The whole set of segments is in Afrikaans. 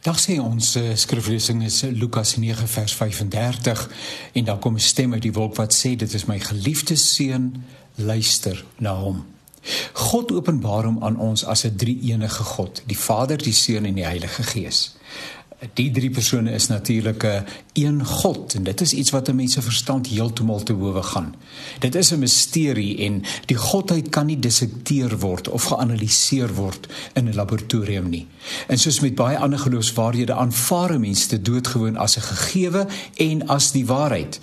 Dag sê ons uh, skriflesing is Lukas 9 vers 35 en daar kom 'n stem uit die wolk wat sê dit is my geliefde seun luister na hom. God openbaar hom aan ons as 'n drie-enige God, die Vader, die Seun en die Heilige Gees die drie persone is natuurlik 'n een God en dit is iets wat 'n mens se verstand heeltemal te bowe gaan. Dit is 'n misterie en die godheid kan nie dissekteer word of geanaliseer word in 'n laboratorium nie. En soos met baie ander geloofswaarhede aanvaar mense dit doodgewoon as 'n gegewe en as die waarheid.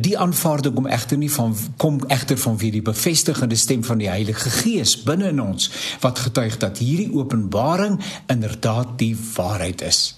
Die aanvaarding kom egter nie van kom egter van wie die bevestigende stem van die Heilige Gees binne in ons wat getuig dat hierdie openbaring inderdaad die waarheid is.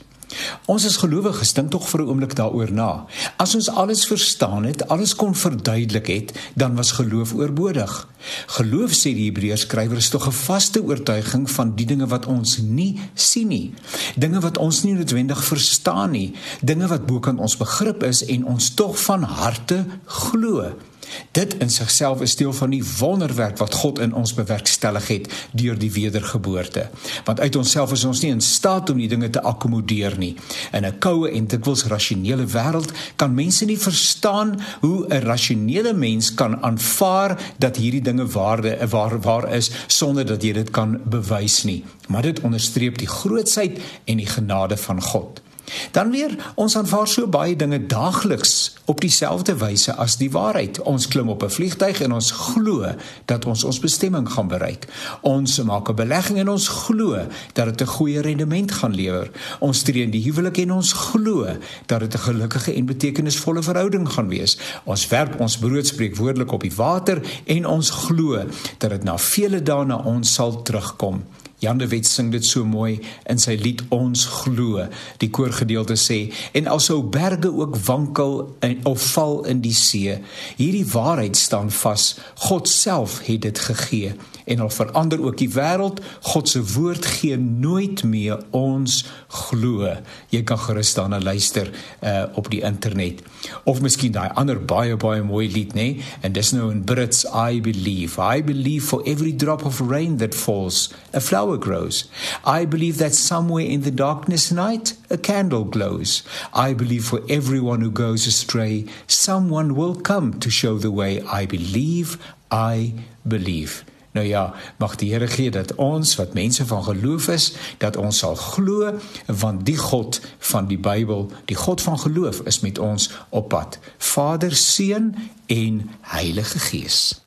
Ons as gelowiges dink tog vir 'n oomblik daaroor na. As ons alles verstaan het, alles kon verduidelik het, dan was geloof oorbodig. Geloof sê die Hebreërs skrywer is tog 'n vaste oortuiging van die dinge wat ons nie sien nie. Dinge wat ons nie noodwendig verstaan nie, dinge wat bo kan ons begrip is en ons tog van harte glo. Dit in sigself is deel van die wonderwerk wat God in ons bewerkstellig het deur die wedergeboorte. Want uit onsself is ons nie in staat om die dinge te akkommodeer nie. In 'n koue en dikwels rasionele wêreld kan mense nie verstaan hoe 'n rasionele mens kan aanvaar dat hierdie dinge waarde waar waar is sonder dat jy dit kan bewys nie. Maar dit onderstreep die grootsheid en die genade van God. Dan weer, ons aanvaar so baie dinge daagliks op dieselfde wyse as die waarheid. Ons klim op 'n vliegtyg en ons glo dat ons ons bestemming gaan bereik. Ons maak 'n belegging en ons glo dat dit 'n goeie rendement gaan lewer. Ons tree in die huwelik en ons glo dat dit 'n gelukkige en betekenisvolle verhouding gaan wees. Ons werp ons brood spreekwoordelik op die water en ons glo dat dit na vele dae na ons sal terugkom. Jan de Wet sing dit so mooi in sy lied Ons glo. Die koorgedeelte sê en alsou berge ook wankel en of val in die see, hierdie waarheid staan vas. God self het dit gegee en al verander ook die wêreld, God se woord gee nooit meer ons glo. Jy kan gerus daarna luister uh, op die internet. Of miskien daai ander baie baie mooi lied, nê? Nee? En dis nou in Brits I believe. I believe for every drop of rain that falls, a flower grows. I believe that somewhere in the darkness night a candle glows. I believe for everyone who goes astray, someone will come to show the way. I believe, I believe. Nou ja, mag die Here gee dat ons wat mense van geloof is, dat ons sal glo want die God van die Bybel, die God van geloof is met ons op pad. Vader, Seun en Heilige Gees.